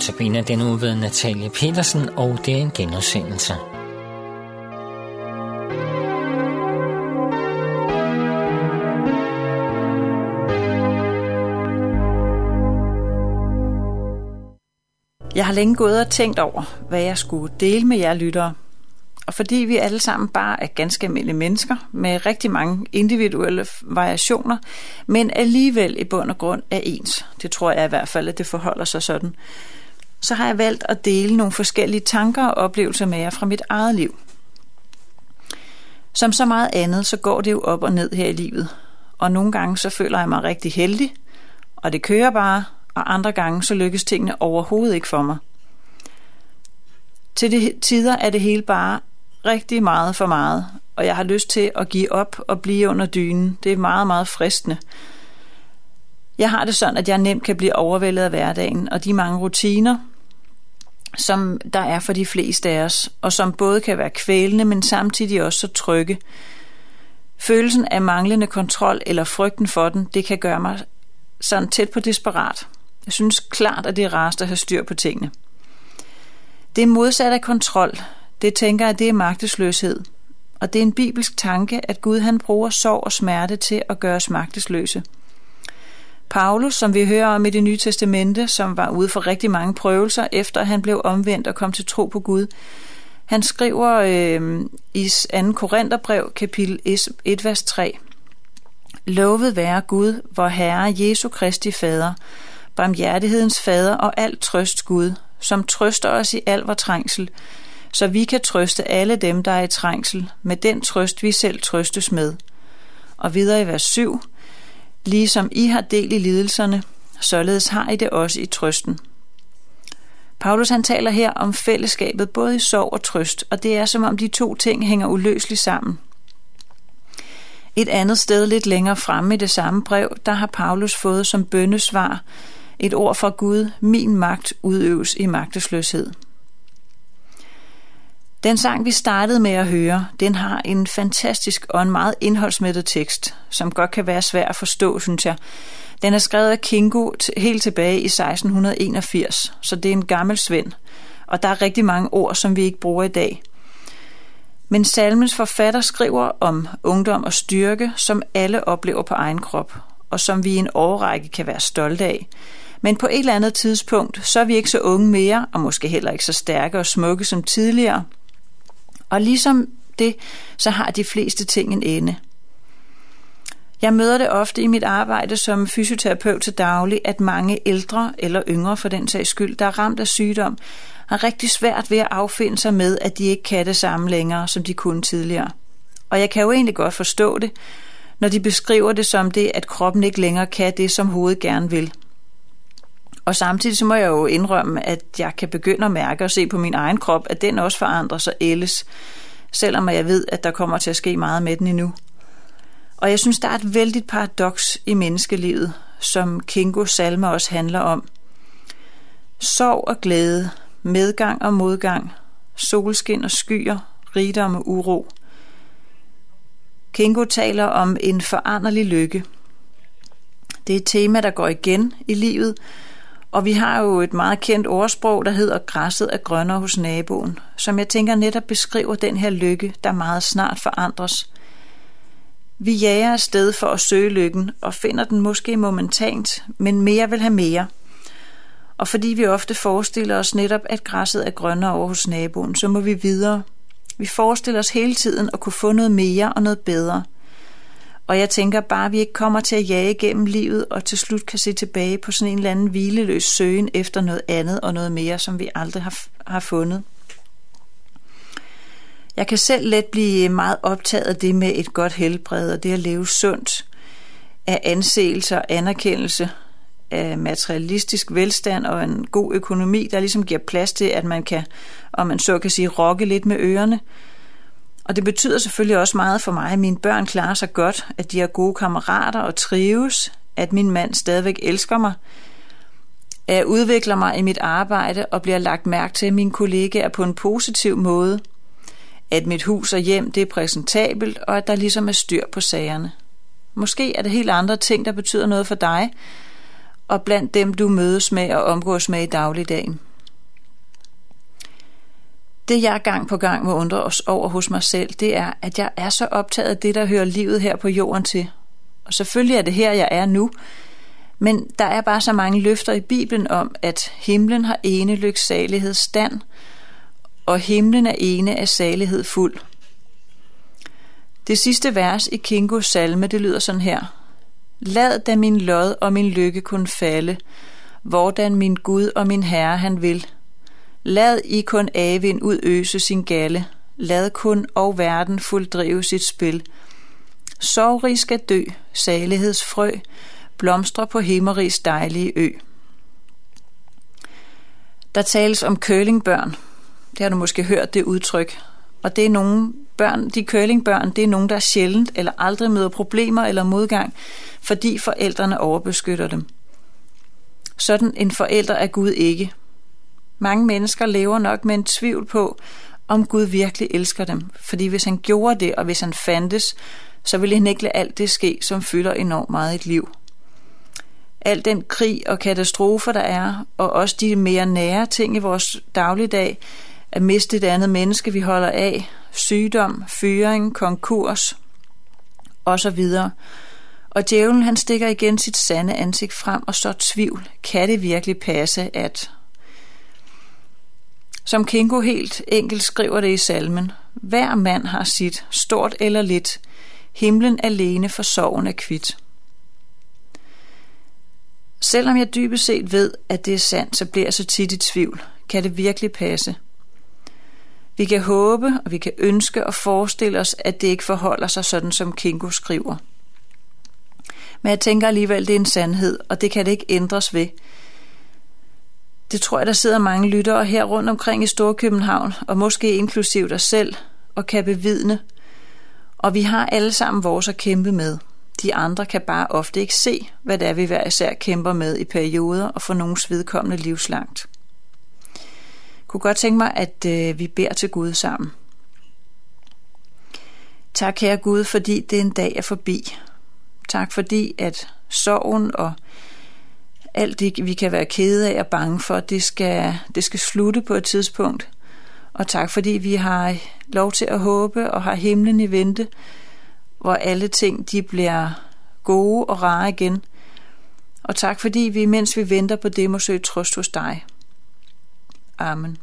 Notabene den uge ved Natalie Petersen, og det er en genudsendelse. Jeg har længe gået og tænkt over, hvad jeg skulle dele med jer lyttere. Og fordi vi alle sammen bare er ganske almindelige mennesker med rigtig mange individuelle variationer, men alligevel i bund og grund er ens, det tror jeg i hvert fald, at det forholder sig sådan, så har jeg valgt at dele nogle forskellige tanker og oplevelser med jer fra mit eget liv. Som så meget andet, så går det jo op og ned her i livet. Og nogle gange så føler jeg mig rigtig heldig, og det kører bare, og andre gange så lykkes tingene overhovedet ikke for mig. Til de tider er det hele bare rigtig meget for meget, og jeg har lyst til at give op og blive under dynen. Det er meget, meget fristende. Jeg har det sådan, at jeg nemt kan blive overvældet af hverdagen, og de mange rutiner, som der er for de fleste af os, og som både kan være kvælende, men samtidig også så trygge. Følelsen af manglende kontrol eller frygten for den, det kan gøre mig sådan tæt på desperat. Jeg synes klart, at det er rarest at have styr på tingene. Det er modsat af kontrol. Det tænker jeg, det er magtesløshed. Og det er en bibelsk tanke, at Gud han bruger sorg og smerte til at gøre os magtesløse. Paulus, som vi hører om i det nye testamente, som var ude for rigtig mange prøvelser, efter han blev omvendt og kom til tro på Gud, han skriver øh, i 2. Korintherbrev, kapitel 1, vers 3, Lovet være Gud, vor Herre Jesu Kristi Fader, barmhjertighedens fader og alt trøst Gud, som trøster os i al vor trængsel, så vi kan trøste alle dem, der er i trængsel, med den trøst, vi selv trøstes med. Og videre i vers 7, ligesom I har del i lidelserne, således har I det også i trøsten. Paulus han taler her om fællesskabet både i sorg og trøst, og det er som om de to ting hænger uløseligt sammen. Et andet sted lidt længere fremme i det samme brev, der har Paulus fået som bønnesvar et ord fra Gud, min magt udøves i magtesløshed. Den sang, vi startede med at høre, den har en fantastisk og en meget indholdsmættet tekst, som godt kan være svær at forstå, synes jeg. Den er skrevet af Kingo helt tilbage i 1681, så det er en gammel svend, og der er rigtig mange ord, som vi ikke bruger i dag. Men salmens forfatter skriver om ungdom og styrke, som alle oplever på egen krop, og som vi i en årrække kan være stolte af, men på et eller andet tidspunkt, så er vi ikke så unge mere, og måske heller ikke så stærke og smukke som tidligere. Og ligesom det, så har de fleste ting en ende. Jeg møder det ofte i mit arbejde som fysioterapeut til daglig, at mange ældre eller yngre for den sags skyld, der er ramt af sygdom, har rigtig svært ved at affinde sig med, at de ikke kan det samme længere, som de kunne tidligere. Og jeg kan jo egentlig godt forstå det, når de beskriver det som det, at kroppen ikke længere kan det, som hovedet gerne vil. Og samtidig så må jeg jo indrømme, at jeg kan begynde at mærke og se på min egen krop, at den også forandrer sig ældes, selvom jeg ved, at der kommer til at ske meget med den endnu. Og jeg synes, der er et vældigt paradoks i menneskelivet, som Kingo salme også handler om. Sorg og glæde, medgang og modgang, solskin og skyer, rigdom og uro. Kingo taler om en foranderlig lykke. Det er et tema, der går igen i livet, og vi har jo et meget kendt ordsprog, der hedder græsset er grønnere hos naboen, som jeg tænker netop beskriver den her lykke, der meget snart forandres. Vi jager afsted for at søge lykken og finder den måske momentant, men mere vil have mere. Og fordi vi ofte forestiller os netop, at græsset er grønnere over hos naboen, så må vi videre. Vi forestiller os hele tiden at kunne få noget mere og noget bedre – og jeg tænker bare, at vi ikke kommer til at jage gennem livet, og til slut kan se tilbage på sådan en eller anden hvileløs søgen efter noget andet og noget mere, som vi aldrig har, har fundet. Jeg kan selv let blive meget optaget af det med et godt helbred, og det at leve sundt, af anseelse og anerkendelse, af materialistisk velstand og en god økonomi, der ligesom giver plads til, at man kan, om man så kan sige, rokke lidt med ørerne, og det betyder selvfølgelig også meget for mig, at mine børn klarer sig godt, at de har gode kammerater og trives, at min mand stadigvæk elsker mig, at jeg udvikler mig i mit arbejde og bliver lagt mærke til, at mine kollegaer på en positiv måde, at mit hus og hjem det er præsentabelt, og at der ligesom er styr på sagerne. Måske er det helt andre ting, der betyder noget for dig, og blandt dem, du mødes med og omgås med i dagligdagen. Det jeg gang på gang må undre os over hos mig selv, det er, at jeg er så optaget af det, der hører livet her på jorden til. Og selvfølgelig er det her, jeg er nu, men der er bare så mange løfter i Bibelen om, at himlen har ene lyksalighed stand, og himlen er ene af salighed fuld. Det sidste vers i Kingos salme, det lyder sådan her. Lad da min lod og min lykke kun falde, hvordan min Gud og min Herre han vil. Lad I kun Avin udøse sin galle, lad kun og verden fulddrive sit spil. Sorgrig skal dø, salighedsfrø, blomstre på himmerigs dejlige ø. Der tales om curlingbørn. Det har du måske hørt det udtryk. Og det er nogle børn, de curlingbørn, det er nogen, der sjældent eller aldrig møder problemer eller modgang, fordi forældrene overbeskytter dem. Sådan en forælder er Gud ikke. Mange mennesker lever nok med en tvivl på, om Gud virkelig elsker dem, fordi hvis han gjorde det, og hvis han fandtes, så ville han ikke lade alt det ske, som fylder enormt meget et liv. Al den krig og katastrofer, der er, og også de mere nære ting i vores dagligdag, at miste et andet menneske, vi holder af, sygdom, fyring, konkurs osv. Og djævlen han stikker igen sit sande ansigt frem og så tvivl. Kan det virkelig passe, at... Som Kingo helt enkelt skriver det i salmen, hver mand har sit, stort eller lidt, himlen alene for sorgen er kvidt. Selvom jeg dybest set ved, at det er sandt, så bliver jeg så tit i tvivl. Kan det virkelig passe? Vi kan håbe, og vi kan ønske og forestille os, at det ikke forholder sig sådan, som Kingo skriver. Men jeg tænker alligevel, det er en sandhed, og det kan det ikke ændres ved. Det tror jeg, der sidder mange lyttere her rundt omkring i Storkøbenhavn, og måske inklusiv dig selv, og kan bevidne. Og vi har alle sammen vores at kæmpe med. De andre kan bare ofte ikke se, hvad det er, vi hver især kæmper med i perioder og for nogens vedkommende livslangt kunne godt tænke mig, at øh, vi beder til Gud sammen. Tak, kære Gud, fordi det en dag er forbi. Tak fordi, at sorgen og alt det, vi kan være kede af og bange for, det skal, det skal slutte på et tidspunkt. Og tak fordi vi har lov til at håbe og har himlen i vente, hvor alle ting de bliver gode og rare igen. Og tak fordi vi, mens vi venter på det, må søge trøst hos dig. Amen.